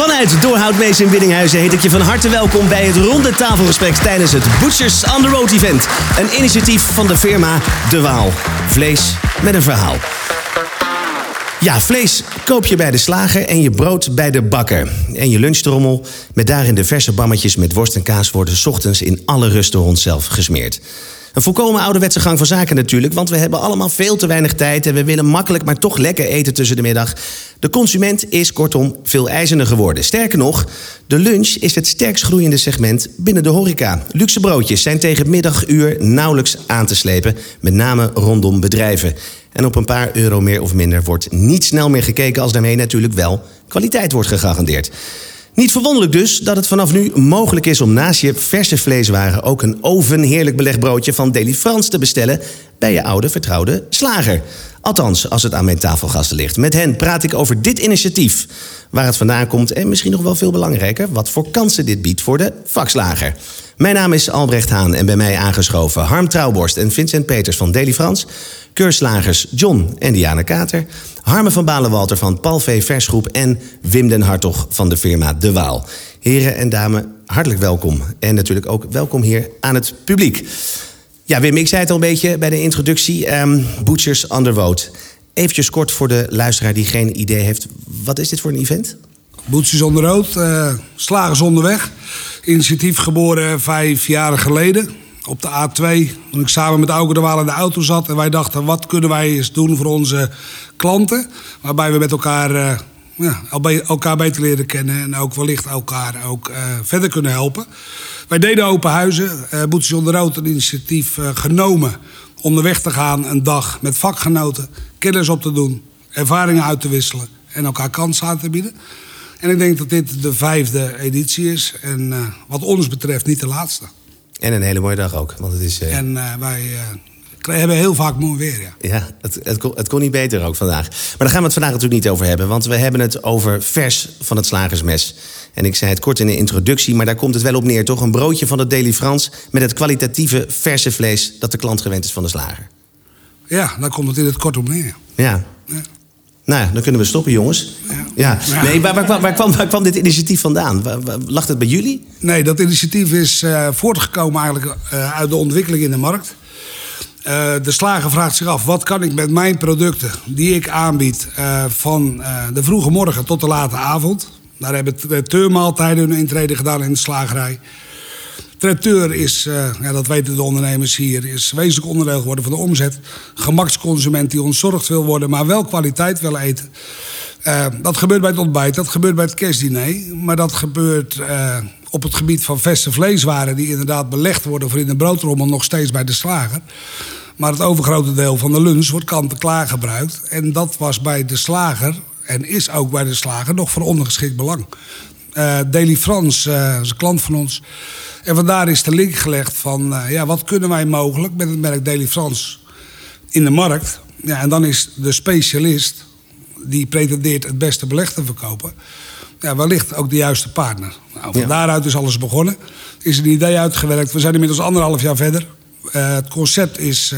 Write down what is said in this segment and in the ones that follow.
Vanuit Doorhoutmees in Biddinghuizen heet ik je van harte welkom bij het ronde tafelgesprek tijdens het Butchers on the Road event. Een initiatief van de firma De Waal. Vlees met een verhaal. Ja, vlees koop je bij de slager en je brood bij de bakker. En je lunchtrommel met daarin de verse bammetjes met worst en kaas worden ochtends in alle rust door gesmeerd. Een volkomen ouderwetse gang van zaken natuurlijk, want we hebben allemaal veel te weinig tijd en we willen makkelijk maar toch lekker eten tussen de middag. De consument is kortom veel eisender geworden. Sterker nog, de lunch is het sterkst groeiende segment binnen de horeca. Luxe broodjes zijn tegen middaguur nauwelijks aan te slepen, met name rondom bedrijven. En op een paar euro meer of minder wordt niet snel meer gekeken als daarmee natuurlijk wel kwaliteit wordt gegarandeerd. Niet verwonderlijk dus dat het vanaf nu mogelijk is om naast je verse vleeswaren ook een ovenheerlijk belegd broodje van Deli Frans te bestellen bij je oude vertrouwde slager. Althans, als het aan mijn tafelgasten ligt. Met hen praat ik over dit initiatief, waar het vandaan komt en misschien nog wel veel belangrijker, wat voor kansen dit biedt voor de vakslager. Mijn naam is Albrecht Haan en bij mij aangeschoven Harm Trouwborst en Vincent Peters van Deli Frans, keurslagers John en Diana Kater, Harme van Balenwalter van Palvee Versgroep en Wim den Hartog van de firma De Waal. Heren en dames, hartelijk welkom. En natuurlijk ook welkom hier aan het publiek. Ja, Wim, ik zei het al een beetje bij de introductie. Um, Butchers Road. Eventjes kort voor de luisteraar die geen idee heeft. Wat is dit voor een event? Butchers Road, uh, Slagers onderweg. Initiatief geboren vijf jaar geleden op de A2. Toen ik samen met Auke de Waal in de auto zat. En wij dachten, wat kunnen wij eens doen voor onze klanten? Waarbij we met elkaar, uh, ja, elkaar beter leren kennen. En ook wellicht elkaar ook uh, verder kunnen helpen. Wij deden open huizen. Uh, Boetjes onder Rood een initiatief genomen. Onderweg te gaan een dag met vakgenoten. Kennis op te doen. Ervaringen uit te wisselen. En elkaar kansen aan te bieden. En ik denk dat dit de vijfde editie is. En wat ons betreft niet de laatste. En een hele mooie dag ook. Want het is, uh... En uh, wij hebben heel vaak mooi weer. Ja, ja het, het, kon, het kon niet beter ook vandaag. Maar daar gaan we het vandaag natuurlijk niet over hebben. Want we hebben het over vers van het slagersmes. En ik zei het kort in de introductie, maar daar komt het wel op neer, toch? Een broodje van de Deli Frans met het kwalitatieve verse vlees dat de klant gewend is van de slager. Ja, daar komt het in het kort op neer. Ja. ja. Nou ja, dan kunnen we stoppen, jongens. Ja. ja. Nee, waar, waar, waar, kwam, waar, kwam, dit initiatief vandaan? Lag het bij jullie? Nee, dat initiatief is uh, voortgekomen eigenlijk uh, uit de ontwikkeling in de markt. Uh, de slager vraagt zich af: wat kan ik met mijn producten die ik aanbied van de vroege morgen tot de late avond? Daar hebben teurmaaltijden hun intrede gedaan in de slagerij. Traiteur is, uh, ja, dat weten de ondernemers hier, is wezenlijk onderdeel geworden van de omzet. Gemaksconsument die ontzorgd wil worden, maar wel kwaliteit wil eten. Uh, dat gebeurt bij het ontbijt, dat gebeurt bij het kerstdiner. Maar dat gebeurt uh, op het gebied van verse vleeswaren... die inderdaad belegd worden voor in de broodrommel nog steeds bij de slager. Maar het overgrote deel van de lunch wordt kant-en-klaar gebruikt. En dat was bij de slager, en is ook bij de slager, nog van ondergeschikt belang. Uh, Daily Frans uh, is een klant van ons. En vandaar is de link gelegd van... Uh, ja, wat kunnen wij mogelijk met het merk Daily Frans in de markt? Ja, en dan is de specialist die pretendeert het beste beleg te verkopen... Ja, wellicht ook de juiste partner. Nou, van ja. daaruit is alles begonnen. Is een idee uitgewerkt. We zijn inmiddels anderhalf jaar verder. het concept is,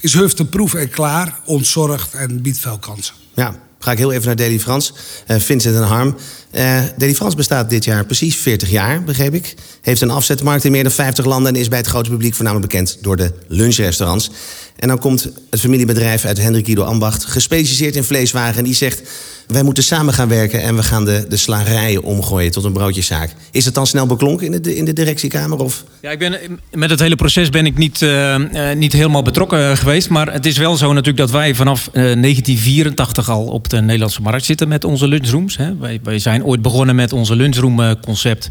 is hufteproef en klaar. Ontzorgd en biedt veel kansen. Ja, ga ik heel even naar Deli Frans. Uh, Vincent en Harm. Uh, Deli Frans bestaat dit jaar precies 40 jaar, begreep ik. Heeft een afzetmarkt in meer dan 50 landen... en is bij het grote publiek voornamelijk bekend door de lunchrestaurants. En dan komt het familiebedrijf uit Hendrik Guido Ambacht... gespecialiseerd in vleeswagen en die zegt... wij moeten samen gaan werken en we gaan de, de slagerijen omgooien tot een broodjeszaak. Is het dan snel beklonken in de, in de directiekamer? Of? Ja, ik ben, met het hele proces ben ik niet, uh, uh, niet helemaal betrokken geweest. Maar het is wel zo natuurlijk dat wij vanaf uh, 1984 al op de Nederlandse markt zitten met onze lunchrooms. Hè. Wij, wij zijn ooit begonnen met onze lunchroom concept.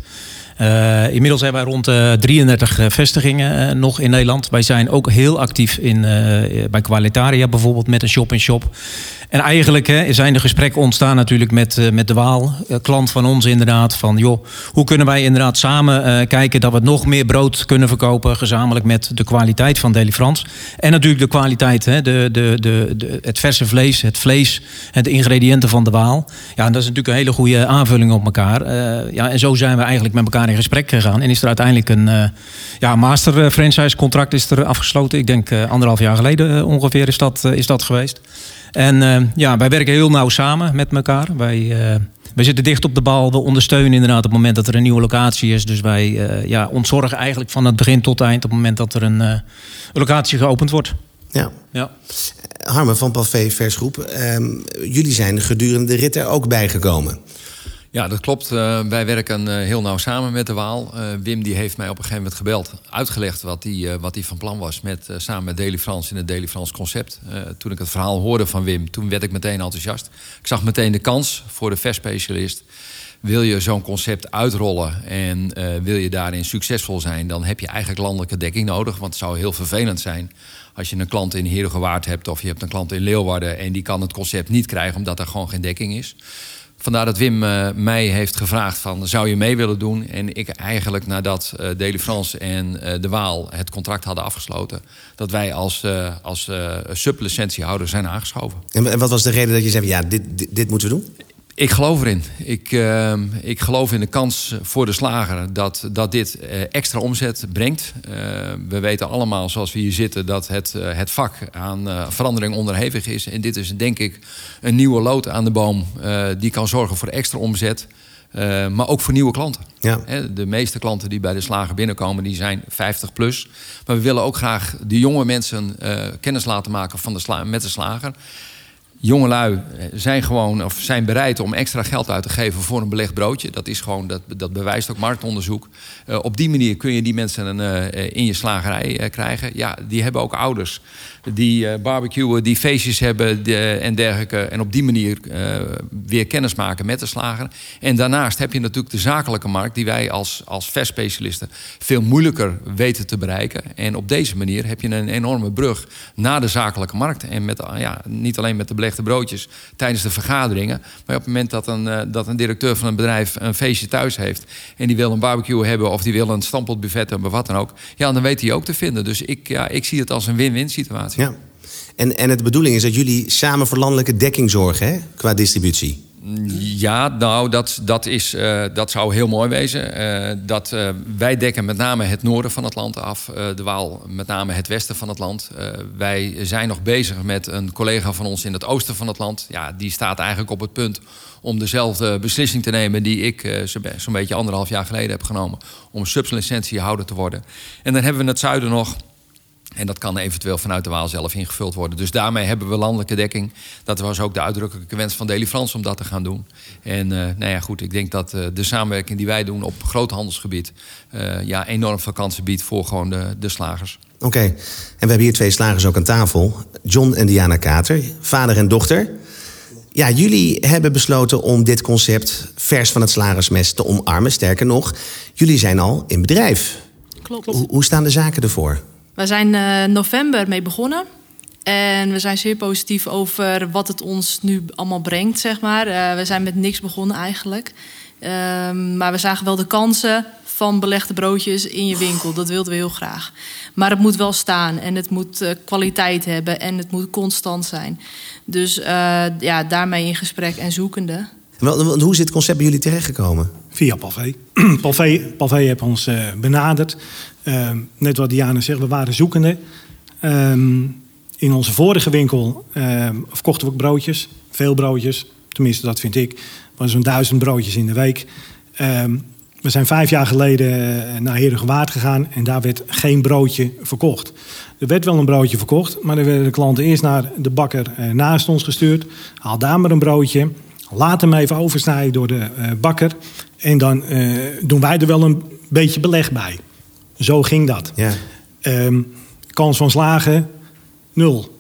Inmiddels hebben wij rond uh, 33 vestigingen nog in Nederland. Wij zijn ook heel actief in, bij Qualitaria bijvoorbeeld met een shop-in-shop. En eigenlijk hè, zijn de gesprekken ontstaan natuurlijk met, met de Waal, klant van ons inderdaad. Van joh, hoe kunnen wij inderdaad samen kijken dat we nog meer brood kunnen verkopen. Gezamenlijk met de kwaliteit van Deli Frans. En natuurlijk de kwaliteit, hè, de, de, de, de, het verse vlees, het vlees, de ingrediënten van de Waal. Ja, dat is natuurlijk een hele goede aanvulling op elkaar. ja, en zo zijn we eigenlijk met elkaar in gesprek gegaan. En is er uiteindelijk een ja, master franchise contract is er afgesloten. Ik denk anderhalf jaar geleden ongeveer is dat, is dat geweest. En ja, wij werken heel nauw samen met elkaar. Wij, wij zitten dicht op de bal. We ondersteunen inderdaad op het moment dat er een nieuwe locatie is. Dus wij ja, ontzorgen eigenlijk van het begin tot eind op het moment dat er een locatie geopend wordt. Ja. ja. Harmen van Palvé Versgroep, um, jullie zijn gedurende de rit er ook bijgekomen. Ja, dat klopt. Uh, wij werken uh, heel nauw samen met de Waal. Uh, Wim die heeft mij op een gegeven moment gebeld, uitgelegd wat hij wat van plan was met, samen met Daily France in het Daily France concept. toen ik het verhaal hoorde van Wim, toen werd ik meteen enthousiast. Ik zag meteen de kans voor de verspecialist. Wil je zo'n concept uitrollen en wil je daarin succesvol zijn, dan heb je eigenlijk landelijke dekking nodig. Want het zou heel vervelend zijn als je een klant in Herengewaard hebt of je hebt een klant in Leeuwarden en die kan het concept niet krijgen omdat er gewoon geen dekking is. Vandaar dat Wim uh, mij heeft gevraagd van zou je mee willen doen? En ik eigenlijk nadat uh, Deli France en uh, De Waal het contract hadden afgesloten... dat wij als, als sublicentiehouder zijn aangeschoven. En wat was de reden dat je zei, ja, dit, dit moeten we doen? Ik geloof erin. Ik, uh, ik geloof in de kans voor de slager dat, dat dit uh, extra omzet brengt. Uh, we weten allemaal, zoals we hier zitten, dat het, uh, het vak aan verandering onderhevig is. En dit is denk ik een nieuwe lood aan de boom die kan zorgen voor extra omzet. maar ook voor nieuwe klanten. Ja. De meeste klanten die bij de slager binnenkomen, die zijn 50 plus. Maar we willen ook graag de jonge mensen kennis laten maken van de met de slager jongelui zijn gewoon of zijn bereid om extra geld uit te geven voor een belegd broodje. Dat is gewoon, dat, dat bewijst ook marktonderzoek. Uh, op die manier kun je die mensen uh, in je slagerij krijgen. Ja, die hebben ook ouders die barbecuen, die feestjes hebben en dergelijke. En op die manier weer kennis maken met de slager. En daarnaast heb je natuurlijk de zakelijke markt, die wij als, als versspecialisten veel moeilijker weten te bereiken. En op deze manier heb je een enorme brug naar de zakelijke markt. En met, ja, niet alleen met de belegd de broodjes tijdens de vergaderingen. Maar op het moment dat een, uh, dat een directeur van een bedrijf een feestje thuis heeft... en die wil een barbecue hebben of die wil een stampotbuffet hebben, wat dan ook... ja, dan weet hij ook te vinden. Dus ik, ja, ik zie het als een win-win situatie. Ja. En, en de bedoeling is dat jullie samen voor landelijke dekking zorgen hè, qua distributie? Ja, nou, dat, dat, is, uh, dat zou heel mooi wezen. Uh, dat, uh, wij dekken met name het noorden van het land af. de Waal met name het westen van het land. wij zijn nog bezig met een collega van ons in het oosten van het land. Ja, die staat eigenlijk op het punt om dezelfde beslissing te nemen... die ik zo'n beetje anderhalf jaar geleden heb genomen... om sublicentiehouder te worden. En dan hebben we het zuiden nog... En dat kan eventueel vanuit de Waal zelf ingevuld worden. Dus daarmee hebben we landelijke dekking. Dat was ook de uitdrukkelijke wens van Deli Frans om dat te gaan doen. En uh, nou ja, goed, ik denk dat uh, de samenwerking die wij doen op groothandelsgebied... Uh, ja, enorm veel kansen biedt voor gewoon de, de slagers. Oké, okay. en we hebben hier twee slagers ook aan tafel. John en Diana Kater, vader en dochter. Ja, jullie hebben besloten om dit concept vers van het slagersmes te omarmen. Sterker nog, jullie zijn al in bedrijf. Klopt. Hoe, hoe staan de zaken ervoor? We zijn uh, november mee begonnen. En we zijn zeer positief over wat het ons nu allemaal brengt, zeg maar. Uh, we zijn met niks begonnen eigenlijk. Uh, maar we zagen wel de kansen van belegde broodjes in je winkel. Dat wilden we heel graag. Maar het moet wel staan en het moet uh, kwaliteit hebben en het moet constant zijn. Dus ja, daarmee in gesprek en zoekende. Wel, hoe is dit concept bij jullie terechtgekomen? Via Palvé. Palvé, Palvé heeft ons benaderd. Ehm, net wat Diana zegt, we waren zoekende. Ehm, in onze vorige winkel ehm, verkochten we ook broodjes. Veel broodjes, tenminste dat vind ik. Maar zo'n duizend broodjes in de week. we zijn vijf jaar geleden eh, naar Herengewaard gegaan en daar werd geen broodje verkocht. Er werd wel een broodje verkocht, maar dan werden de klanten eerst naar de bakker eh, naast ons gestuurd. Haal daar maar een broodje. Laat hem even oversnijden door de uh, bakker. En dan doen wij er wel een beetje beleg bij. Zo ging dat. Ja. Um, kans van slagen, nul.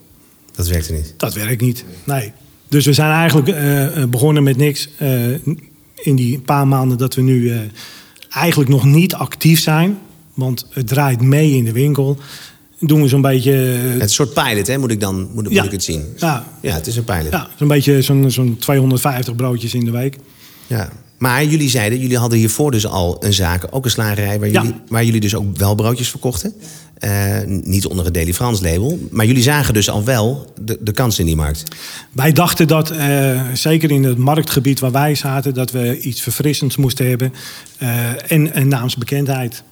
Dat werkte niet? Dat werkt niet, nee. Dus we zijn eigenlijk uh, begonnen met niks. Uh, in die paar maanden dat we nu eigenlijk nog niet actief zijn. Want het draait mee in de winkel. Doen we zo'n beetje... Het is een soort pilot, hè? Moet ik dan moet, ja. moet ik het zien? Ja. ja, het is een pilot. Ja, zo'n beetje zo'n zo'n 250 broodjes in de week. Ja, Maar jullie zeiden, jullie hadden hiervoor dus al een zaak, ook een slagerij, waar, Ja. jullie, waar jullie dus ook wel broodjes verkochten. Eh, niet onder het Deli Frans label. Maar jullie zagen dus al wel de, de kans in die markt. Wij dachten dat, eh, zeker in het marktgebied waar wij zaten, dat we iets verfrissends moesten hebben. eh, en een naamsbekendheid.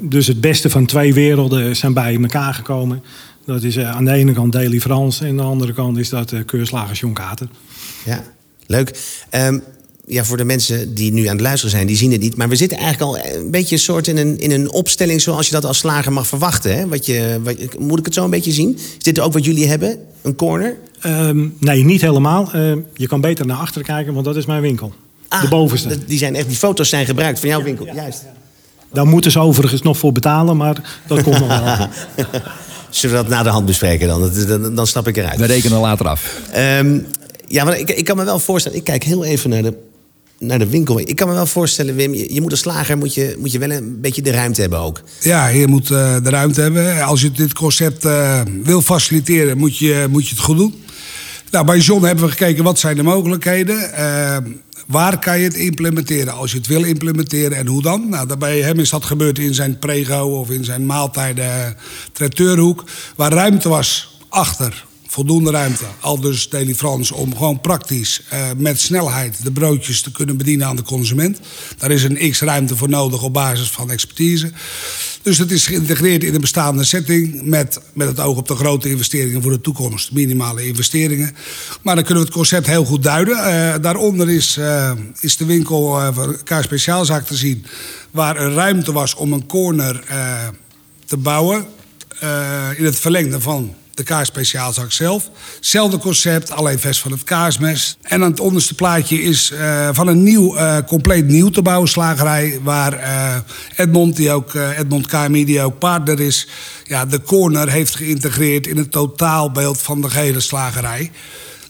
Dus het beste van twee werelden zijn bij elkaar gekomen. Dat is aan de ene kant Daily France en aan de andere kant is dat uh, Keurslagers Jon Kater. Ja, leuk. Ehm, ja, voor de mensen die nu aan het luisteren zijn, die zien het niet. Maar we zitten eigenlijk al een beetje een soort in een, in een opstelling zoals je dat als slager mag verwachten. Hè? Wat je, wat, moet ik het zo een beetje zien? Is dit ook wat jullie hebben? Een corner? Ehm, nee, niet helemaal. Ehm, je kan beter naar achter kijken, want dat is mijn winkel. Ah, de bovenste. Die, zijn echt, die foto's zijn gebruikt van jouw winkel. Juist. Daar moeten ze overigens nog voor betalen, maar dat komt nog wel. Zullen we dat na de hand bespreken dan? Dat- Dan, dan stap ik eruit. We rekenen later af. Ehm, ja, maar ik, ik kan me wel voorstellen. Ik kijk heel even naar de, naar de winkel. Ik kan me wel voorstellen, Wim. Je, moet als slager moet je, moet je wel een beetje de ruimte hebben ook. Ja, je moet eh, de ruimte hebben. Als je dit concept eh, wil faciliteren, moet je, moet je het goed doen. Nou, bij John hebben we gekeken wat zijn de mogelijkheden. Eh, waar kan je het implementeren als je het wil implementeren en hoe dan? Nou, bij hem is dat gebeurd in zijn prego of in zijn maaltijden traiteurhoek. Waar ruimte was achter, voldoende ruimte. Al dus Daily France om gewoon praktisch eh, met snelheid de broodjes te kunnen bedienen aan de consument. Daar is een x ruimte voor nodig op basis van expertise. Dus het is geïntegreerd in de bestaande setting met, met het oog op de grote investeringen voor de toekomst. Minimale investeringen. Maar dan kunnen we het concept heel goed duiden. Eh, daaronder is, eh, is de winkel van K Speciaalzaak te zien. Waar een ruimte was om een corner te bouwen. in het verlengde van de kaasspeciaalzak zelf. Hetzelfde concept, alleen vers van het kaasmes. En aan het onderste plaatje is eh, van een nieuw, eh, compleet nieuw te bouwen slagerij... waar eh, Edmond, die ook, Edmond KMI, die ook partner is... Ja, de corner heeft geïntegreerd in het totaalbeeld van de gehele slagerij.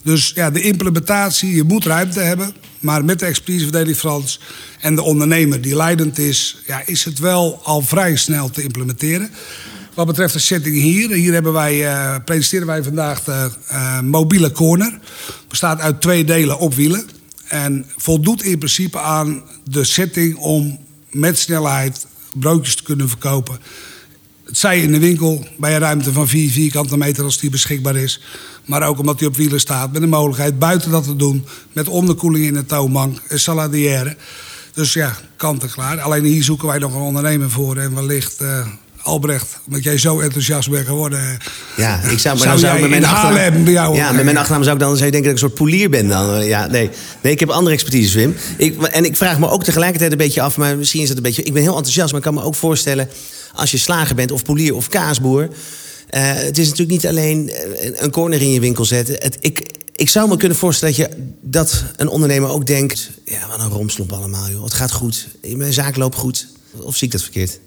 Dus ja, de implementatie, je moet ruimte hebben... maar met de expertise van Deli Frans en de ondernemer die leidend is... Ja, is het wel al vrij snel te implementeren... Wat betreft de setting hier, hier hebben wij, eh, presenteren wij vandaag de eh, mobiele corner. Bestaat uit twee delen op wielen. En voldoet in principe aan de setting om met snelheid broodjes te kunnen verkopen. Het zij in de winkel bij een ruimte van 4 vierkante meter als die beschikbaar is. Maar ook omdat hij op wielen staat met de mogelijkheid buiten dat te doen. Met onderkoeling in de toonbank, een saladière. Dus ja, kant en klaar. Alleen hier zoeken wij nog een ondernemer voor. En wellicht, eh, Albrecht, omdat jij zo enthousiast bent geworden. Ja, ik zou, maar Zou dan zou met mijn achternaam... Jou Ja, met mijn achternaam zou ik dan zou je denken dat ik een soort poelier ben dan. Eh, Ja, nee. nee, ik heb andere expertise, Wim. Ik, en ik vraag me ook tegelijkertijd een beetje af, maar misschien is het een beetje... Ik ben heel enthousiast, maar ik kan me ook voorstellen... als je slager bent of poelier of kaasboer... eh, het is natuurlijk niet alleen eh, een corner in je winkel zetten. Het, ik, ik zou me kunnen voorstellen dat, je, dat een ondernemer ook denkt... ja, wat een romslomp allemaal, joh. Het gaat goed. Mijn zaak loopt goed. Of zie ik dat verkeerd?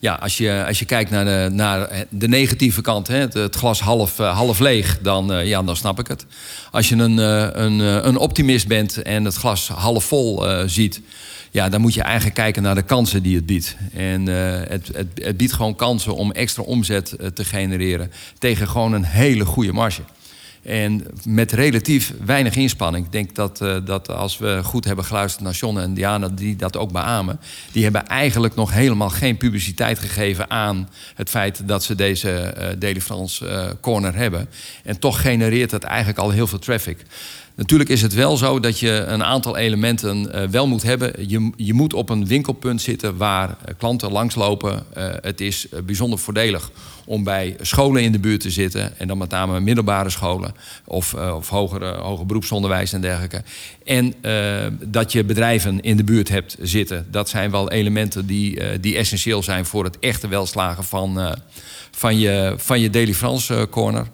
Ja, als je, als je kijkt naar de, naar de negatieve kant, hè, het, glas half, eh, half leeg, dan, eh, ja, dan snap ik het. Als je een, eh, een, een optimist bent en het glas half vol ziet, ja, dan moet je eigenlijk kijken naar de kansen die het biedt. En het, het, het biedt gewoon kansen om extra omzet te genereren tegen gewoon een hele goede marge. En met relatief weinig inspanning. Ik denk dat, eh, dat als we goed hebben geluisterd naar John en Diana, die dat ook beamen. Die hebben eigenlijk nog helemaal geen publiciteit gegeven aan het feit dat ze deze eh Daily France eh, corner hebben. En toch genereert het eigenlijk al heel veel traffic. Natuurlijk is het wel zo dat je een aantal elementen wel moet hebben. Je, je moet op een winkelpunt zitten waar klanten langslopen. Het is bijzonder voordelig om bij scholen in de buurt te zitten. En dan met name middelbare scholen of, eh, of hoger, hoger beroepsonderwijs en dergelijke. En eh, dat je bedrijven in de buurt hebt zitten. Dat zijn wel elementen die, eh, die essentieel zijn voor het echte welslagen van, van je, van je Daily France corner.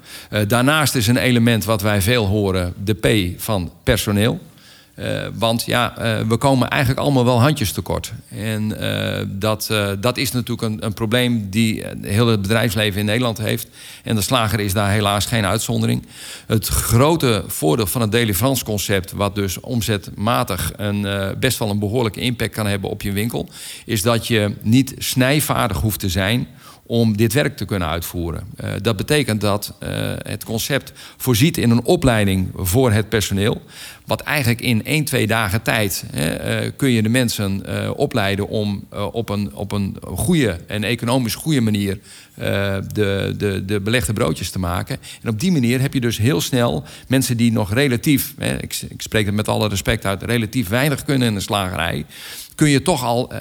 Daarnaast is een element wat wij veel horen, de P van personeel. Eh, want ja, eh, we komen eigenlijk allemaal wel handjes tekort. En eh, dat, dat is natuurlijk een, een probleem die heel het bedrijfsleven in Nederland heeft. En de slager is daar helaas geen uitzondering. Het grote voordeel van het Daily France concept, wat dus omzetmatig een, best wel een behoorlijke impact kan hebben op je winkel, is dat je niet snijvaardig hoeft te zijn om dit werk te kunnen uitvoeren. Uh, dat betekent dat uh, het concept voorziet in een opleiding voor het personeel. Wat eigenlijk in één, twee dagen tijd hè, uh, kun je de mensen opleiden om op, een, op een goede en economisch goede manier de, de, de belegde broodjes te maken. En op die manier heb je dus heel snel mensen die nog relatief, hè, ik, ik spreek het met alle respect uit, relatief weinig kunnen in de slagerij. Kun je toch al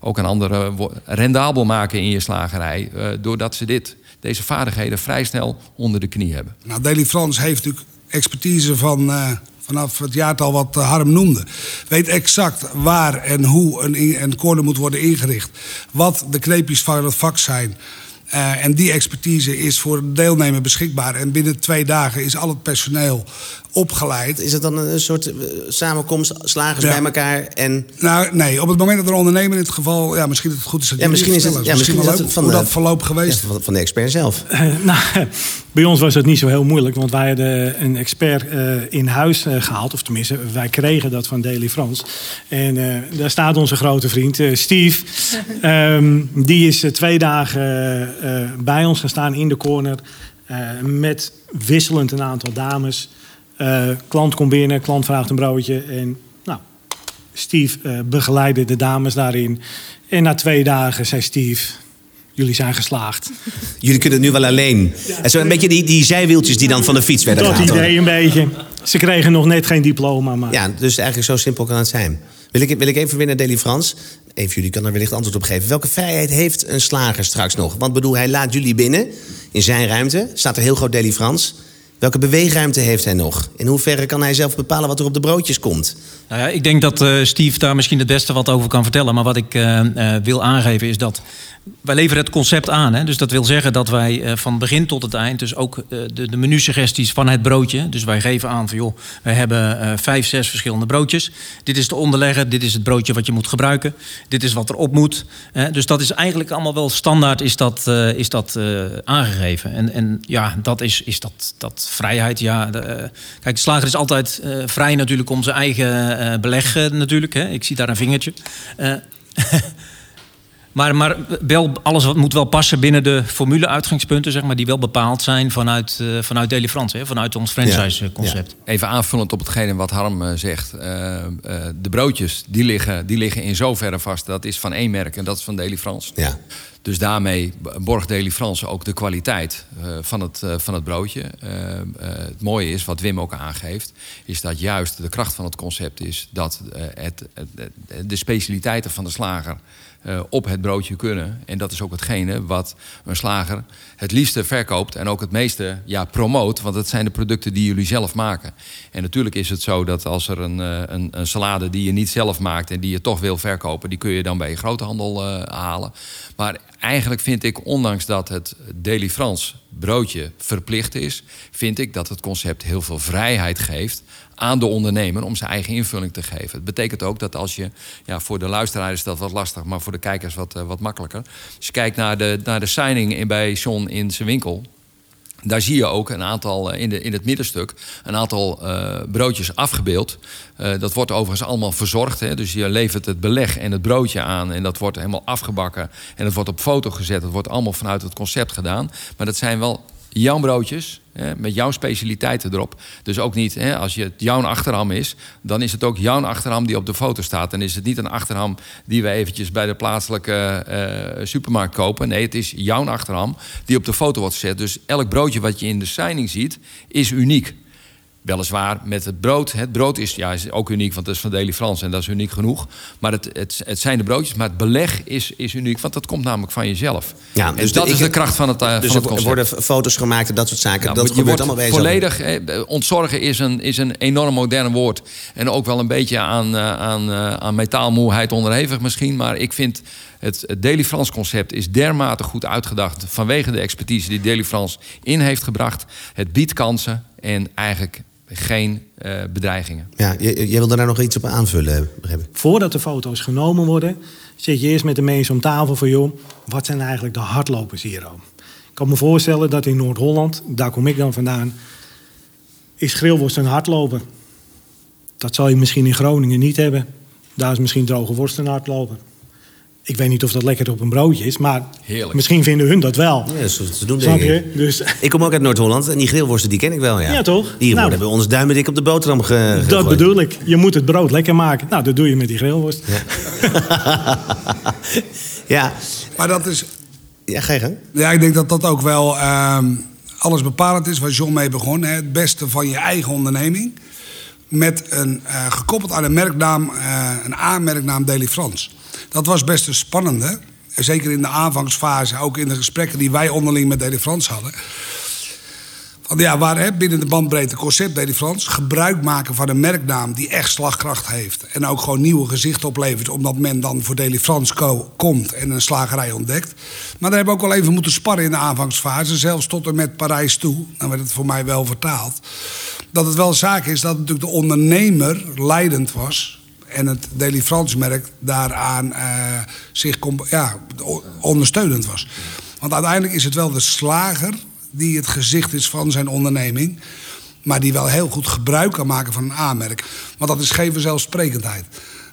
ook een andere rendabel maken in je slagerij. Uh, doordat ze dit, deze vaardigheden vrij snel onder de knie hebben. Nou, Deli Frans heeft natuurlijk expertise van, uh, vanaf het jaartal wat eh, Harm noemde. Weet exact waar en hoe een, een moet worden ingericht. Wat de kneepjes van het vak zijn. En die expertise is voor de deelnemer beschikbaar. En binnen twee dagen is al het personeel opgeleid. Is het dan een soort uh, samenkomst, slagers ja. bij elkaar en... Nou, nee. Op het moment dat er ondernemer in het geval... Ja, misschien dat het goed is dat ja, misschien is het, ja, misschien is het leuk, van hoe de, dat verloop geweest. Ja, van, de expert zelf. Uh, nou, bij ons was het niet zo heel moeilijk. Want wij hadden een expert uh, in huis uh, gehaald. Of tenminste, wij kregen dat van Daily Frans. En uh, daar staat onze grote vriend Steve. um, die is twee dagen bij ons gaan staan in de corner. met wisselend een aantal dames... Uh, klant komt binnen, klant vraagt een broodje. En nou, Steve uh, begeleidde de dames daarin. En na twee dagen zei Steve... Jullie zijn geslaagd. Jullie kunnen het nu wel alleen. Ja. En zo een beetje die, die zijwieltjes die dan van de fiets werden Dat gehaald. idee een beetje. Ze kregen nog net geen diploma. Maar... Ja, dus eigenlijk zo simpel kan het zijn. Wil ik, wil ik even weer naar Deli Frans. Even jullie kan er wellicht antwoord op geven. Welke vrijheid heeft een slager straks nog? Want bedoel, hij laat jullie binnen in zijn ruimte. Staat er heel groot Deli Frans. Welke beweegruimte heeft hij nog? In hoeverre kan hij zelf bepalen wat er op de broodjes komt? Nou ja, ik denk dat uh, Steve daar misschien het beste wat over kan vertellen. Maar wat ik uh, uh, wil aangeven is dat wij leveren het concept aan. Hè? Dus dat wil zeggen dat wij van begin tot het eind, dus ook de, de menusuggesties van het broodje. Dus wij geven aan van joh, we hebben vijf, zes verschillende broodjes. Dit is de onderlegger, dit is het broodje wat je moet gebruiken. Dit is wat erop moet. Hè? Dus dat is eigenlijk allemaal wel standaard is dat, is dat aangegeven. En, en ja, dat is, is dat, dat vrijheid. Ja, de, kijk, de slager is altijd vrij natuurlijk om zijn eigen beleg natuurlijk. Hè? Ik zie daar een vingertje. Maar, maar wel, alles wat moet wel passen binnen de formule-uitgangspunten, zeg maar, die wel bepaald zijn vanuit, uh, vanuit Deli Frans, hè, vanuit ons franchise-concept. Ja. Even aanvullend op hetgene wat Harm uh, zegt. Uh, de broodjes die liggen, die liggen in zoverre vast. Dat is van één merk en dat is van Deli Frans. Ja. Dus daarmee borgt Deli France ook de kwaliteit uh, van, het, uh, van het broodje. Uh, het mooie is, wat Wim ook aangeeft, is dat juist de kracht van het concept is dat het, de specialiteiten van de slager op het broodje kunnen. En dat is ook hetgene wat een slager het liefste verkoopt en ook het meeste ja, promoot. Want het zijn de producten die jullie zelf maken. En natuurlijk is het zo dat als er een, een, een salade die je niet zelf maakt en die je toch wil verkopen, die kun je dan bij je groothandel halen. Maar eigenlijk vind ik, ondanks dat het Daily France broodje verplicht is, vind ik dat het concept heel veel vrijheid geeft aan de ondernemer om zijn eigen invulling te geven. Het betekent ook dat als je, ja, voor de luisteraar is dat wat lastig, maar voor de kijkers wat, uh, wat makkelijker. Als je kijkt naar de, naar de signing in, bij John in zijn winkel. Daar zie je ook een aantal, in, de, in het middenstuk, een aantal uh, broodjes afgebeeld. Uh, dat wordt overigens allemaal verzorgd. Hè? Dus je levert het beleg en het broodje aan en dat wordt helemaal afgebakken. En dat wordt op foto gezet. Dat wordt allemaal vanuit het concept gedaan. Maar dat zijn wel jouw broodjes, hè, met jouw specialiteiten erop. Dus ook niet, hè, als je het jouw achterham is... dan is het ook jouw achterham die op de foto staat. Dan is het niet een achterham die we eventjes bij de plaatselijke uh, supermarkt kopen. Nee, het is jouw achterham die op de foto wordt gezet. Dus elk broodje wat je in de signing ziet, is uniek. Weliswaar met het brood. Het brood is, ja, is ook uniek, want het is van Deli France en dat is uniek genoeg. Maar het, het, het zijn de broodjes, maar het beleg is, is uniek, want dat komt namelijk van jezelf. Ja, dus dat de, is de kracht van het, uh, dus van het er worden foto's gemaakt en dat soort zaken. Ja, dat je gebeurt wordt allemaal volledig. Eh, ontzorgen is een, is een enorm modern woord. En ook wel een beetje aan, uh, aan, uh, aan metaalmoeheid onderhevig misschien. Maar ik vind het, het Daily France concept is dermate goed uitgedacht vanwege de expertise die Daily France in heeft gebracht. Het biedt kansen en eigenlijk geen uh, bedreigingen. Ja, jij wilde daar nog iets op aanvullen, begrijp ik. Voordat de foto's genomen worden, zit je eerst met de mensen om tafel van... joh, wat zijn eigenlijk de hardlopers hier? Ik kan me voorstellen dat in Noord-Holland, daar kom ik dan vandaan... is grillworst een hardloper. Dat zal je misschien in Groningen niet hebben. Daar is misschien droge worst een hardloper. Ik weet niet of dat lekker op een broodje is, maar Heerlijk. misschien vinden hun dat wel. Ja, ze doen, Snap je? Dus Ik kom ook uit Noord-Holland en die grillworsten die ken ik wel, ja. Ja, toch? Die Nou. worden bij ons duimendik op de boterham ge dat gegooid. bedoel ik. Je moet het brood lekker maken. Nou, dat doe je met die grillworst. ja. Maar dat is, ja, ga je gang. ja, ik denk dat dat ook wel ehm, alles bepalend is waar John mee begon. Hè? Het beste van je eigen onderneming. Met een, eh, gekoppeld aan een merknaam, eh, een A-merknaam Deli Frans. Dat was best een spannende. En Zeker in de aanvangsfase, ook in de gesprekken die wij onderling met Deli Frans hadden. Van, ja, waar hè, binnen de bandbreedte concept Deli Frans gebruik maken van een merknaam die echt slagkracht heeft. En ook gewoon nieuwe gezichten oplevert, omdat men dan voor Deli Frans ko- komt en een slagerij ontdekt. Maar daar hebben we ook wel even moeten sparren in de aanvangsfase, zelfs tot en met Parijs toe. Dan werd het voor mij wel vertaald. Dat het wel zaak is dat natuurlijk de ondernemer leidend was. En het Deli Frans merk daaraan eh, zich ja, ondersteunend was. Want uiteindelijk is het wel de slager die het gezicht is van zijn onderneming. Maar die wel heel goed gebruik kan maken van een aanmerk. Want dat is geen vanzelfsprekendheid.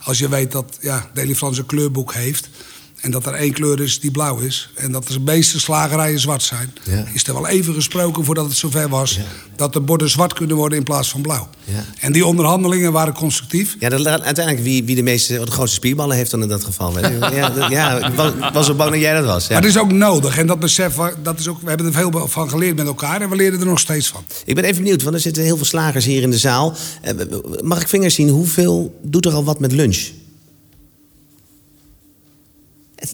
Als je weet dat ja, Deli Frans een kleurboek heeft. En dat er één kleur is die blauw is. En dat de meeste slagerijen zwart zijn. Ja. Is er wel even gesproken voordat het zover was. Dat de borden zwart kunnen worden in plaats van blauw. Ja. En die onderhandelingen waren constructief. Ja, dat, uiteindelijk wie, wie de, meeste, de grootste spierballen heeft dan in dat geval. Ja, dat- ja, was zo bang dat jij dat was. Ja. Maar het is ook nodig. En dat besef, dat is ook, we hebben er veel van geleerd met elkaar. En we leren er nog steeds van. Ik ben even benieuwd, want er zitten heel veel slagers hier in de zaal. Eh, Mag ik vingers zien, hoeveel doet er al wat met lunch?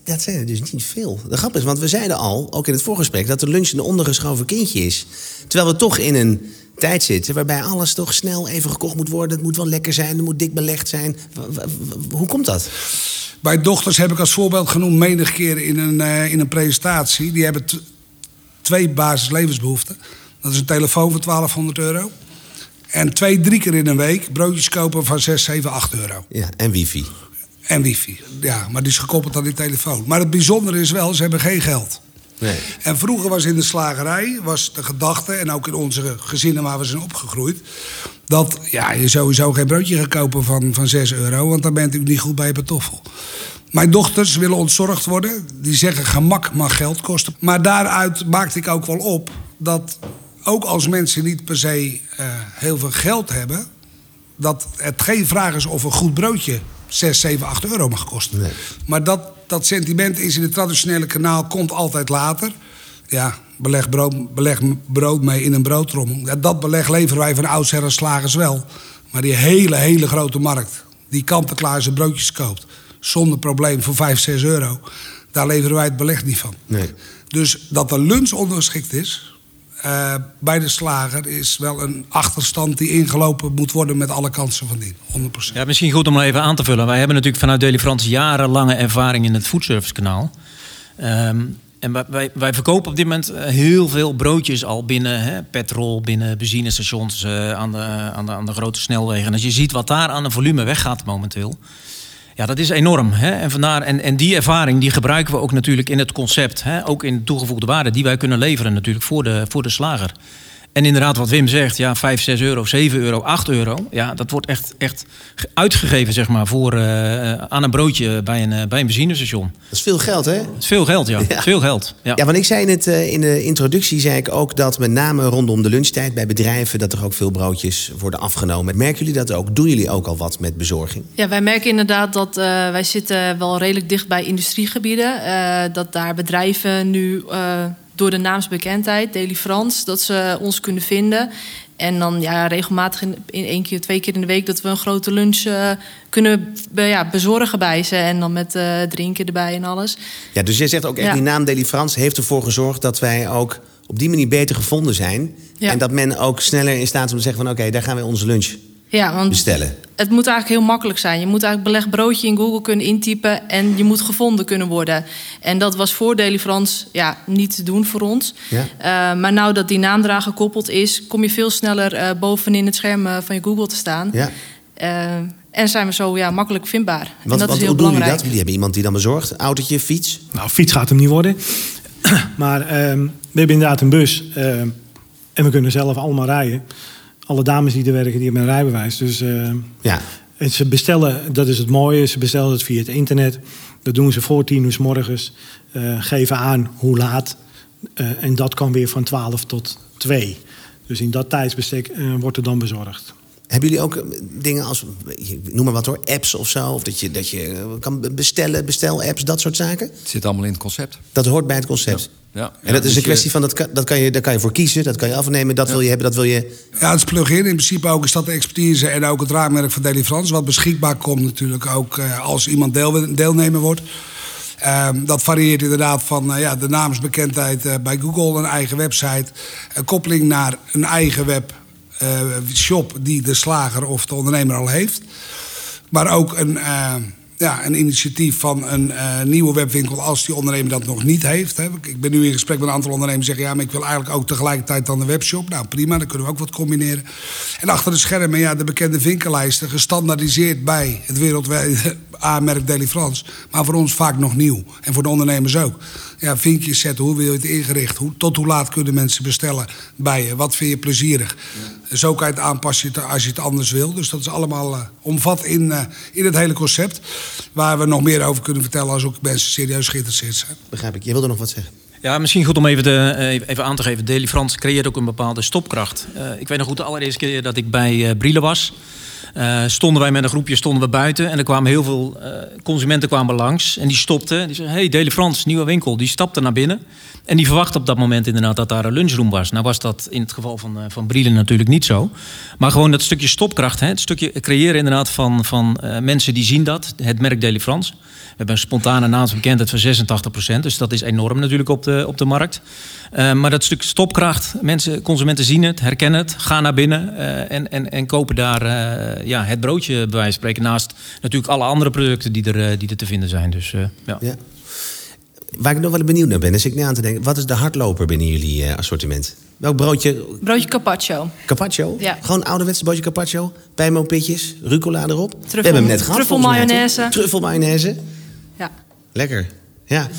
Dat zijn er dus niet veel. De grap is, want we zeiden al, ook in het voorgesprek... dat de lunch een ondergeschoven kindje is. Terwijl we toch in een tijd zitten... waarbij alles toch snel even gekocht moet worden. Het moet wel lekker zijn, het moet dik belegd zijn. Hoe komt dat? Bij dochters heb ik als voorbeeld genoemd menig keer in een, eh, in een presentatie. Die hebben twee basislevensbehoeften. Dat is een telefoon voor 1200 euro. En twee, drie keer in een week broodjes kopen van 6, 7, 8 euro. Ja, en wifi. En wifi. Ja, maar die is gekoppeld aan die telefoon. Maar het bijzondere is wel, ze hebben geen geld. Nee. En vroeger was in de slagerij was de gedachte, en ook in onze gezinnen waar we zijn opgegroeid, dat ja, je sowieso geen broodje gaat kopen van, van 6 euro, want dan ben je natuurlijk niet goed bij je patoffel. Mijn dochters willen ontzorgd worden. Die zeggen gemak mag geld kosten. Maar daaruit maakte ik ook wel op dat ook als mensen niet per se eh, heel veel geld hebben, dat het geen vraag is of een goed broodje 6, 7, 8 euro mag kosten. Nee. Maar dat, dat sentiment is in het traditionele kanaal, komt altijd later. Ja, beleg brood, beleg brood mee in een broodtrommel. Ja, dat beleg leveren wij van oudsher slagers wel. Maar die hele, hele grote markt, die kant-en-klaar zijn broodjes koopt... zonder probleem voor 5, 6 euro, daar leveren wij het beleg niet van. Nee. Dus dat de lunch ondergeschikt is eh, bij de slager... is wel een achterstand die ingelopen moet worden met alle kansen van dien. 100%. Ja, misschien goed om even aan te vullen. Wij hebben natuurlijk vanuit Deli Frans jarenlange ervaring in het foodservice-kanaal. Ehm, en wij, wij, verkopen op dit moment eh, heel veel broodjes al binnen hè, petrol, binnen benzinestations, eh, aan, de, aan, de, aan de grote snelwegen. En als je ziet wat daar aan een volume weggaat momenteel. Ja, dat is enorm. Hè? En, vandaar, en, en die ervaring die gebruiken we ook natuurlijk in het concept. Hè? Ook in de toegevoegde waarde die wij kunnen leveren natuurlijk voor de, voor de slager. En inderdaad, wat Wim zegt, ja, 5, 6 euro, 7 euro, 8 euro. Ja, dat wordt echt, echt ge- uitgegeven, zeg maar, voor, eh, aan een broodje bij een, eh, bij een benzinestation. Dat is veel geld, hè? Dat is veel geld, ja. Ja. Veel geld. Ja. Ja, want ik zei in, het, eh, in de introductie zei ik ook dat met name rondom de lunchtijd bij bedrijven dat er ook veel broodjes worden afgenomen. Merken jullie dat ook? Doen jullie ook al wat met bezorging? Ja, wij merken inderdaad dat eh, wij zitten wel redelijk dicht bij industriegebieden. eh, dat daar bedrijven nu eh, door de naamsbekendheid, Deli Frans, dat ze ons kunnen vinden. En dan ja, regelmatig in, in één keer, twee keer in de week dat we een grote lunch eh, kunnen be- ja, bezorgen bij ze. En dan met eh, drinken erbij en alles. Ja, dus jij zegt ook echt, Ja. die naam Deli Frans heeft ervoor gezorgd dat wij ook op die manier beter gevonden zijn. Ja. En dat men ook sneller in staat is om te zeggen van oké, daar gaan wij onze lunch Ja, want bestellen. het moet eigenlijk heel makkelijk zijn. Je moet eigenlijk beleg broodje in Google kunnen intypen en je moet gevonden kunnen worden. En dat was voor Deli Frans ja, niet te doen voor ons. Ja. Uh, maar nou dat die naam eraan gekoppeld is, kom je veel sneller uh, bovenin het scherm uh, van je Google te staan. Ja. Uh, en zijn we zo ja, makkelijk vindbaar. en dat want is heel hoe doen jullie belangrijk. dat? Jullie hebben iemand die dan bezorgt, autootje, fiets. Nou, fiets gaat hem niet worden. maar ehm, we hebben inderdaad een bus. ehm, en we kunnen zelf allemaal rijden. Alle dames die er werken, die hebben een rijbewijs. Dus ehm, Ja. En ze bestellen, dat is het mooie, ze bestellen het via het internet. Dat doen ze voor tien uur s morgens. eh, geven aan hoe laat. eh, en dat kan weer van 12 tot 2. Dus in dat tijdsbestek eh, wordt er dan bezorgd. Hebben jullie ook eh, dingen als, noem maar wat hoor, apps of zo? Of dat je, dat je eh, kan bestellen, bestel-apps, dat soort zaken? Het zit allemaal in het concept. Dat hoort bij het concept. Ja. En dat is dus een je- kwestie van, dat kan, dat kan je, daar kan je voor kiezen, dat kan je afnemen, dat wil je hebben, dat wil je... Ja, het is plug-in. In principe ook is dat de expertise en ook het raamwerk van Daily France. Wat beschikbaar komt natuurlijk ook eh, als iemand deel, deelnemer wordt. Ehm, dat varieert inderdaad van ja, de namensbekendheid eh, bij Google, een eigen website. Een koppeling naar een eigen web shop die de slager of de ondernemer al heeft. Maar ook een, eh, ja, een initiatief van een eh, nieuwe webwinkel als die ondernemer dat nog niet heeft. Hè. Ik ben nu in gesprek met een aantal ondernemers die zeggen... ja, maar ik wil eigenlijk ook tegelijkertijd dan de webshop. Nou, prima, dan kunnen we ook wat combineren. En achter de schermen, ja, de bekende vinkellijsten... gestandaardiseerd bij het wereldwijde A-merk Daily France. Maar voor ons vaak nog nieuw. En voor de ondernemers ook. Ja, vinkjes zetten, hoe wil je het ingericht? Hoe, tot hoe laat kunnen mensen bestellen bij je? Wat vind je plezierig? Zo kan je het aanpassen als je het anders wil. Dus dat is allemaal eh, omvat in, eh, in het hele concept. Waar we nog meer over kunnen vertellen als ook mensen serieus geïnteresseerd zijn. Begrijp ik. Je wilde nog wat zeggen. Ja, misschien goed om even, de, eh, even aan te geven. Daily France creëert ook een bepaalde stopkracht. Eh, ik weet nog goed, de allereerste keer dat ik bij eh Brielle was... eh, stonden wij met een groepje stonden we buiten... en er kwamen heel veel eh, consumenten kwamen langs... en die stopten. Die zeiden, hey, Daily France, nieuwe winkel. Die stapten naar binnen. En die verwachtten op dat moment inderdaad dat daar een lunchroom was. Nou was dat in het geval van, eh, van Brielle natuurlijk niet zo. Maar gewoon dat stukje stopkracht. Hè, het stukje creëren inderdaad van, van mensen die zien dat. Het merk Daily France. We hebben een spontane naamsbekendheid van 86%. Dus dat is enorm natuurlijk op de, op de markt. Eh, maar dat stuk stopkracht, mensen, consumenten zien het, herkennen het, gaan naar binnen eh, en, en, en kopen daar eh, ja, het broodje bij wijze van spreken. Naast natuurlijk alle andere producten die er, die er te vinden zijn. Dus, eh, ja. Ja. Waar ik nog wel benieuwd naar ben, is ik nu aan te denken... wat is de hardloper binnen jullie assortiment? Welk broodje? Broodje carpaccio. Carpaccio? Ja. Gewoon ouderwetse broodje carpaccio? Pijnmopitjes, rucola erop? we Truffel- hebben hem net gehad volgens mij, toch? truffelmayonaise. Lekker. Ja.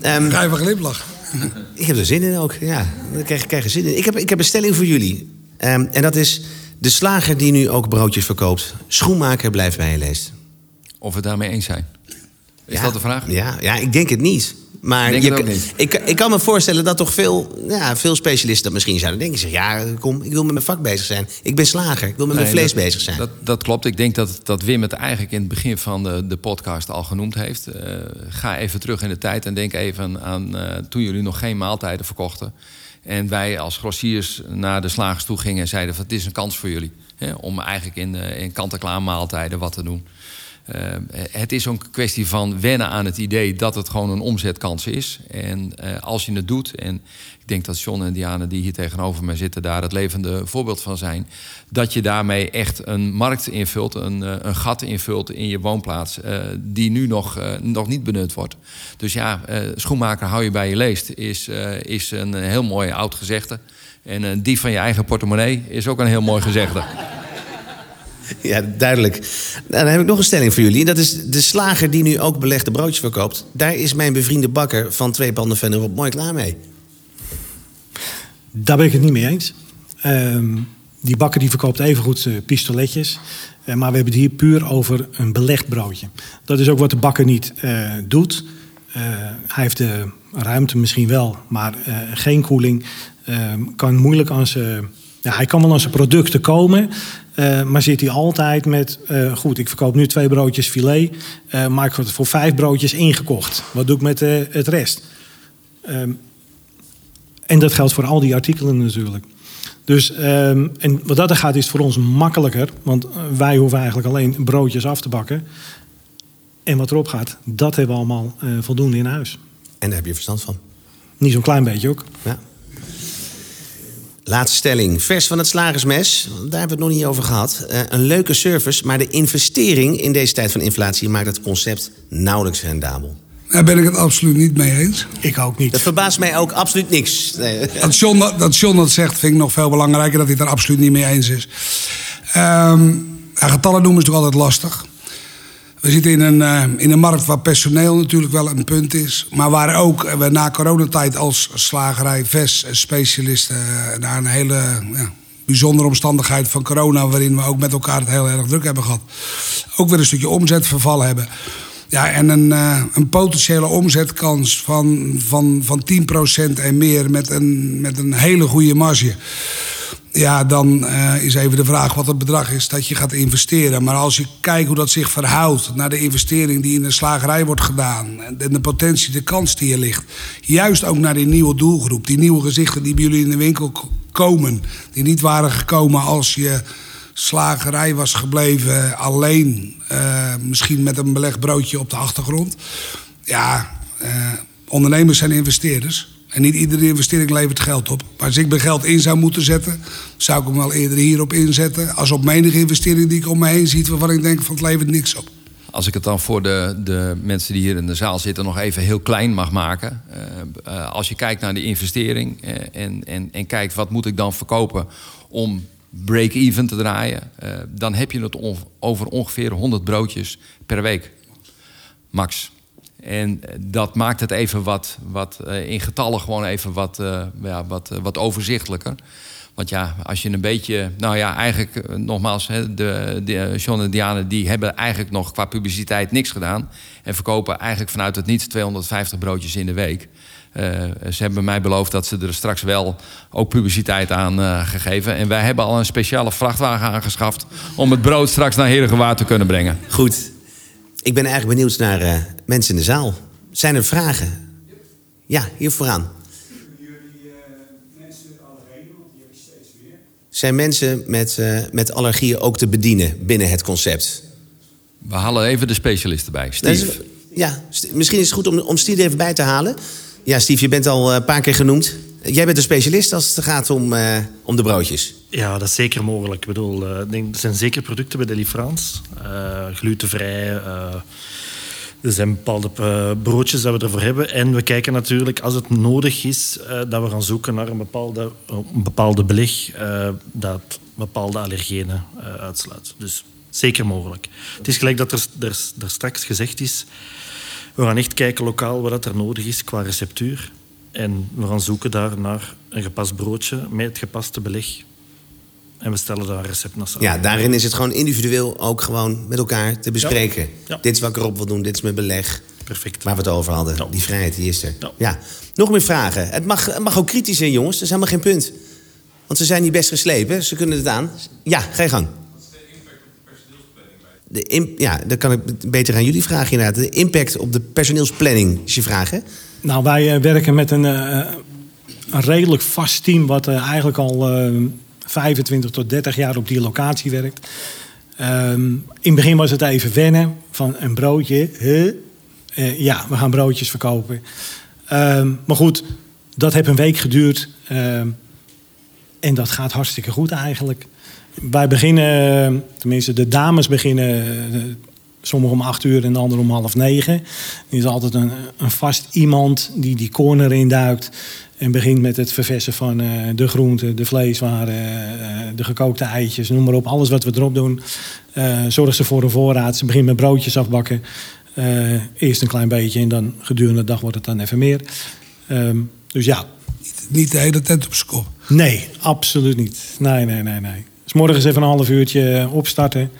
Ehm, Ga even ik heb er zin in ook. Ja, daar krijg, krijg er zin in. Ik heb, ik heb een stelling voor jullie. Ehm, en dat is... De slager die nu ook broodjes verkoopt... schoenmaker blijft bij je leest. Of we het daarmee eens zijn. Is Ja, dat de vraag? Ja, ja, ik denk het niet. Maar je. Ik, ik kan me voorstellen dat toch veel, ja, veel specialisten dat misschien zouden denken. Zeg, ja, kom, ik wil met mijn vak bezig zijn. Ik ben slager, ik wil met mijn vlees dat- bezig zijn. Dat, dat klopt. Ik denk dat, dat Wim het eigenlijk in het begin van de, de podcast al genoemd heeft. Eh, ga even terug in de tijd en denk even aan eh, toen jullie nog geen maaltijden verkochten. En wij als grossiers naar de slagers toe gingen en zeiden: van, Het is een kans voor jullie. Hè, om eigenlijk in, eh, in kant-en-klaar maaltijden wat te doen. Eh, het is een kwestie van wennen aan het idee dat het gewoon een omzetkans is. En eh, als je het doet, en ik denk dat John en Diane die hier tegenover mij zitten daar het levende voorbeeld van zijn, dat je daarmee echt een markt invult, een, eh, een gat invult in je woonplaats, die nu nog, nog niet benut wordt. Dus ja, schoenmaker hou je bij je leest, is, is een heel mooi oud gezegde. En die van je eigen portemonnee is ook een heel mooi gezegde. Ja, duidelijk. Nou, dan heb ik nog een stelling voor jullie. Dat is de slager die nu ook belegde broodjes verkoopt. Daar is mijn bevriende bakker van twee panden verderop mooi klaar mee. Daar ben ik het niet mee eens. Ehm, die bakker die verkoopt evengoed eh, pistoletjes. Eh, maar we hebben het hier puur over een belegd broodje. Dat is ook wat de bakker niet eh, doet. Hij heeft de ruimte misschien wel, maar geen koeling. Ehm, kan moeilijk aan. Ja, hij kan wel aan zijn producten komen. Eh, maar zit hij altijd met... eh, goed, ik verkoop nu twee broodjes filet. eh, maar ik word voor vijf broodjes ingekocht. Wat doe ik met het rest? Ehm, en dat geldt voor al die artikelen natuurlijk. Dus, ehm, en wat dat er gaat, is het voor ons makkelijker. Want wij hoeven eigenlijk alleen broodjes af te bakken. En wat erop gaat, dat hebben we allemaal voldoende in huis. En daar heb je verstand van. Niet zo'n klein beetje ook. Ja. Laatste stelling. Vers van het slagersmes. Daar hebben we het nog niet over gehad. Eh, een leuke service, maar de investering in deze tijd van inflatie maakt het concept nauwelijks rendabel. Daar ben ik het absoluut niet mee eens. Ik ook niet. Dat verbaast mij ook absoluut niks. Nee. Dat John dat, John dat zegt, vind ik nog veel belangrijker dat hij het er absoluut niet mee eens is. Ehm, ja, getallen noemen is natuurlijk altijd lastig. We zitten in een, eh, in een markt waar personeel natuurlijk wel een punt is. Maar waar ook eh, we na coronatijd als slagerij, VES, specialisten... eh, een hele bijzondere omstandigheid van corona, waarin we ook met elkaar het heel erg druk hebben gehad, ook weer een stukje omzetverval hebben. Ja, en een, een potentiële omzetkans van, van, van 10% en meer met een, met een hele goede marge. Ja, dan uh, is even de vraag wat het bedrag is dat je gaat investeren. Maar als je kijkt hoe dat zich verhoudt naar de investering die in de slagerij wordt gedaan. En de potentie, de kans die er ligt. Juist ook naar die nieuwe doelgroep. Die nieuwe gezichten die bij jullie in de winkel komen. Die niet waren gekomen als je slagerij was gebleven. Alleen uh, misschien met een belegd broodje op de achtergrond. Ja, uh, ondernemers zijn investeerders. En niet iedere investering levert geld op. Maar als ik mijn geld in zou moeten zetten, zou ik hem wel eerder hierop inzetten. Als op menige investering die ik om me heen zie, waarvan ik denk van het levert niks op. Als ik het dan voor de, de mensen die hier in de zaal zitten nog even heel klein mag maken. Uh, uh, als je kijkt naar de investering uh, en, en, en kijkt wat moet ik dan verkopen om break-even te draaien. dan heb je het over ongeveer 100 broodjes per week. Max. En dat maakt het even wat, wat uh, in getallen gewoon even wat, uh, ja, wat, uh, wat overzichtelijker. Want ja, als je een beetje, nou ja, eigenlijk nogmaals, hè, de, de John en Diane die hebben eigenlijk nog qua publiciteit niks gedaan. En verkopen eigenlijk vanuit het niets 250 broodjes in de week. ze hebben mij beloofd dat ze er straks wel ook publiciteit aan gegeven. En wij hebben al een speciale vrachtwagen aangeschaft om het brood straks naar Herengewaard te kunnen brengen. Goed, ik ben eigenlijk benieuwd naar uh, mensen in de zaal. Zijn er vragen? Ja, hier vooraan. Zijn mensen met, uh, met allergieën ook te bedienen binnen het concept? We halen even de specialisten bij. Steve. Is, ja, misschien is het goed om, om Steve even bij te halen. Ja, Steve, je bent al een paar keer genoemd. Jij bent een specialist als het gaat om, uh, om de broodjes. Ja, dat is zeker mogelijk. Ik bedoel, uh, denk, er zijn zeker producten bij Delifrance. Uh, glutenvrij. er zijn bepaalde broodjes dat we ervoor hebben. En we kijken natuurlijk, als het nodig is, dat we gaan zoeken naar een bepaalde, een bepaalde beleg dat bepaalde allergenen uitsluit. Dus zeker mogelijk. Het is gelijk dat er, er, er straks gezegd is... We gaan echt kijken lokaal wat er nodig is qua receptuur. En we gaan zoeken daar naar een gepast broodje met het gepaste beleg. En we stellen daar een recept naar samen. Ja, daarin is het gewoon individueel ook gewoon met elkaar te bespreken. Ja. Ja. Dit is wat ik erop wil doen, dit is mijn beleg. Perfect. Waar we het over hadden. Ja. Die vrijheid, die is er. Ja. Nog meer vragen. Het mag, het mag ook kritisch zijn, jongens. Dat is helemaal geen punt. Want ze zijn niet best geslepen. Ze kunnen het aan. Ja, ga je gang. De in, ja, dat kan ik beter aan jullie vragen inderdaad. De impact op de personeelsplanning is je vraag, hè? Nou, wij uh, werken met een, uh, een, redelijk vast team... wat uh, eigenlijk al 25 tot 30 jaar op die locatie werkt. Um, in het begin was het even wennen van een broodje. Ja, we gaan broodjes verkopen. Um, maar goed, dat heeft een week geduurd. Um, en dat gaat hartstikke goed eigenlijk. Wij beginnen, tenminste de dames beginnen Sommigen om acht uur en de anderen om half negen. Er is altijd een, een vast iemand die die corner induikt. En begint met het verversen van uh, de groenten, de vleeswaren, uh, de gekookte eitjes, noem maar op. Alles wat we erop doen. Uh, zorgt ze voor een voorraad. Ze begint met broodjes afbakken. eerst een klein beetje en dan gedurende de dag wordt het dan even meer. Um, dus ja. Niet, niet de hele tent op zijn kop? Nee, absoluut niet. Nee, nee, nee, nee. Dus morgens even een half uurtje opstarten.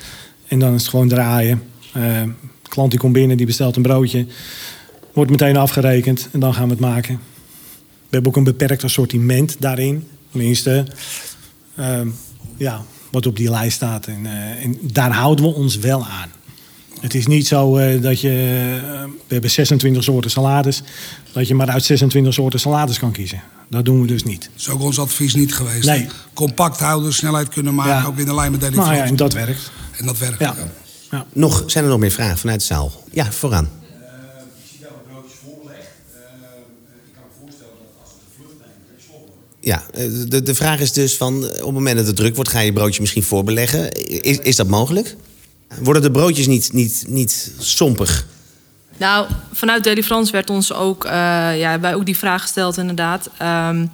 En dan is het gewoon draaien. Uh, klant die komt binnen, die bestelt een broodje. Wordt meteen afgerekend en dan gaan we het maken. We hebben ook een beperkt assortiment daarin. Tenminste, uh, ja, wat op die lijst staat. En, uh, en, daar houden we ons wel aan. Het is niet zo uh, dat je... we hebben 26 soorten salades. Dat je maar uit 26 soorten salades kan kiezen. Dat doen we dus niet. Dat is ook ons advies niet geweest. Nee. Compact houden, snelheid kunnen maken. Ja. Ook in de lijn met Nou ja, en dat werkt. En dat werkt. Ja. Ja. Nog, zijn er nog meer vragen vanuit de zaal? Ja, vooraan. Ja, de, de vraag is dus van op het moment dat het druk wordt, ga je broodje misschien voorbeleggen. Is, is dat mogelijk? Worden de broodjes niet, niet, niet sompig? Nou, vanuit Deli Frans werd ons ook, uh, ja, wij ook die vraag gesteld inderdaad. Um,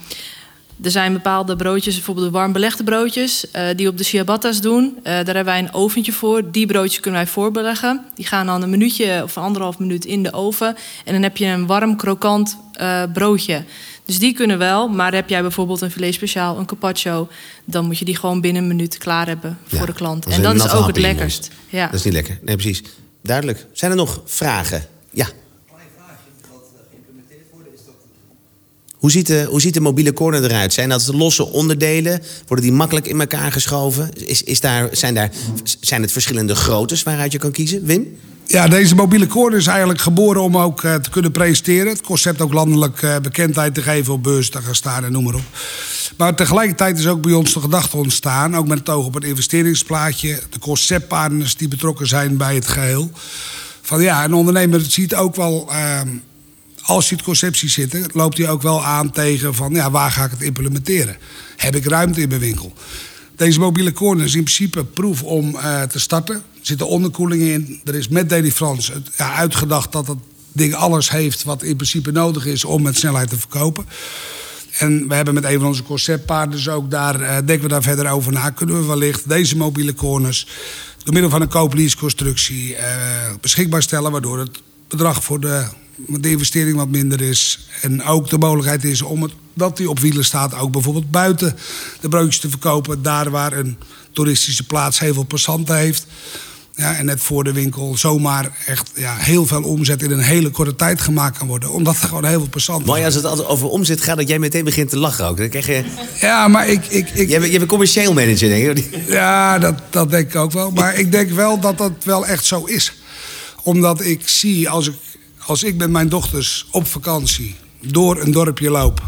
er zijn bepaalde broodjes, bijvoorbeeld de warm belegde broodjes, uh, die op de ciabatta's doen. Uh, daar hebben wij een oventje voor. Die broodjes kunnen wij voorbeleggen. Die gaan dan een minuutje of anderhalf minuut in de oven. En dan heb je een warm, krokant uh, broodje. Dus die kunnen wel, maar heb jij bijvoorbeeld een filet speciaal, een carpaccio, dan moet je die gewoon binnen een minuut klaar hebben voor Ja, de klant. En dat is ook het lekkerst. Ja. Dat is niet lekker. Nee, precies. Duidelijk. Zijn er nog vragen? Ja. Hoe ziet, de, hoe ziet de mobiele corner eruit? Zijn dat losse onderdelen? Worden die makkelijk in elkaar geschoven? Is, is daar, zijn, daar, zijn het verschillende groottes waaruit je kan kiezen? Wim? Ja, deze mobiele corner is eigenlijk geboren om ook eh, te kunnen presenteren. Het concept ook landelijk eh, bekendheid te geven op beurs te gaan staan en noem maar op. Maar tegelijkertijd is ook bij ons de gedachte ontstaan, ook met het oog op het investeringsplaatje, de conceptpartners die betrokken zijn bij het geheel. Van ja, een ondernemer ziet ook wel, ehm, als je het concept ziet zitten, loopt hij ook wel aan tegen van ja, waar ga ik het implementeren? Heb ik ruimte in mijn winkel? Deze mobiele corner is in principe proef om eh, te starten. Er zitten onderkoelingen in. Er is met Daily France ja, uitgedacht dat het ding alles heeft wat in principe nodig is om met snelheid te verkopen. En we hebben met een van onze conceptpartners ook daar, eh, denken we daar verder over na. Kunnen we wellicht deze mobiele corners door middel van een koop-lease-constructie eh, beschikbaar stellen. Waardoor het bedrag voor de, de investering wat minder is. En ook de mogelijkheid is om het, dat die op wielen staat, ook bijvoorbeeld buiten de broodjes te verkopen. Daar waar een toeristische plaats heel veel passanten heeft. Ja, en net voor de winkel zomaar echt ja, heel veel omzet in een hele korte tijd gemaakt kan worden. Omdat er gewoon heel veel passanten zijn. als het altijd over omzet gaat, dat jij meteen begint te lachen ook. Dan krijg je, Ja, maar ik, ik, ik, jij bent een commercieel manager, denk ik. Ja, dat, dat denk ik ook wel. Maar ik denk wel dat dat wel echt zo is. Omdat ik zie, als ik, als ik met mijn dochters op vakantie door een dorpje loop,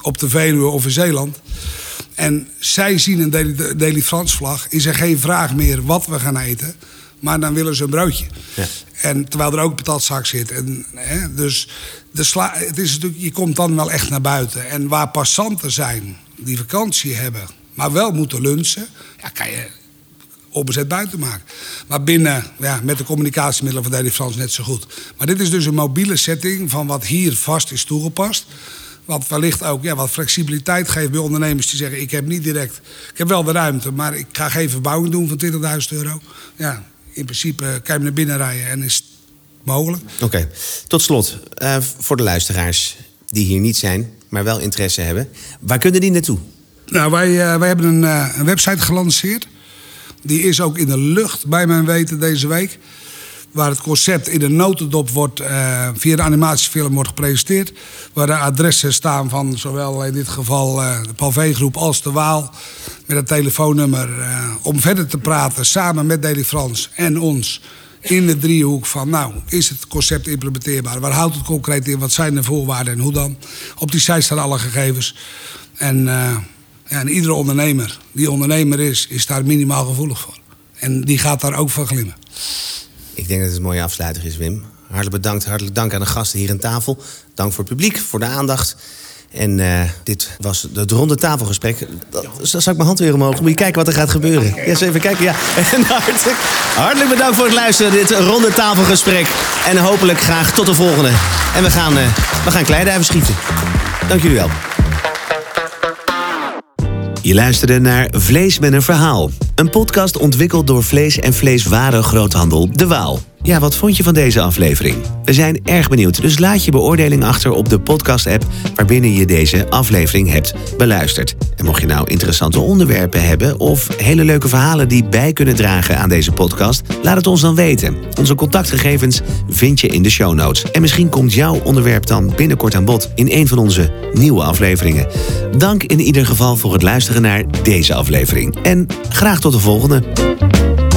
op de Veluwe of in Zeeland. En zij zien een Daily France vlag, is er geen vraag meer wat we gaan eten. Maar dan willen ze een broodje. Ja. En terwijl er ook patatzak zit. En, hè, dus de sla, het is natuurlijk, je komt dan wel echt naar buiten. En waar passanten zijn die vakantie hebben, maar wel moeten lunchen, ja, kan je opzet buiten maken. Maar binnen, ja, met de communicatiemiddelen van Daily France net zo goed. Maar dit is dus een mobiele setting van wat hier vast is toegepast. Wat wellicht ook ja, wat flexibiliteit geeft bij ondernemers die zeggen: Ik heb niet direct. Ik heb wel de ruimte, maar ik ga geen verbouwing doen van 20.000 euro. Ja, in principe kan je naar binnen rijden en is het mogelijk. Oké, tot slot, eh, voor de luisteraars die hier niet zijn, maar wel interesse hebben. Waar kunnen die naartoe? Nou, wij, eh, wij hebben een, eh, een website gelanceerd. Die is ook in de lucht, bij mijn weten, deze week. Waar het concept in de notendop wordt, eh, via de animatiefilm wordt gepresenteerd. Waar de adressen staan van zowel in dit geval eh, de Palvé-groep als de Waal. Met een telefoonnummer eh, om verder te praten samen met Daily France en ons. In de driehoek van, nou, is het concept implementeerbaar? Waar houdt het concreet in? Wat zijn de voorwaarden en hoe dan? Op die site staan alle gegevens. En, en iedere ondernemer die ondernemer is, is daar minimaal gevoelig voor. En die gaat daar ook van glimmen. Ik denk dat het een mooie afsluiter is, Wim. Hartelijk bedankt, hartelijk dank aan de gasten hier aan tafel. Dank voor het publiek, voor de aandacht. En eh, dit was het ronde tafelgesprek. Dat, zal ik mijn hand weer omhoog. Moet je kijken wat er gaat gebeuren. Ja, eens even kijken. Ja. En hartelijk, bedankt voor het luisteren. Dit ronde tafelgesprek. En hopelijk graag tot de volgende. En we gaan, eh, we gaan schieten. Dank jullie wel. Je luisterde naar Vlees met een verhaal. Een podcast ontwikkeld door vlees- en vleeswarengroothandel De Waal. Ja, wat vond je van deze aflevering? We zijn erg benieuwd, dus laat je beoordeling achter op de podcast-app waarbinnen je deze aflevering hebt beluisterd. En mocht je nou interessante onderwerpen hebben of hele leuke verhalen die bij kunnen dragen aan deze podcast, laat het ons dan weten. Onze contactgegevens vind je in de show notes. En misschien komt jouw onderwerp dan binnenkort aan bod in een van onze nieuwe afleveringen. Dank in ieder geval voor het luisteren naar deze aflevering. En graag tot de volgende.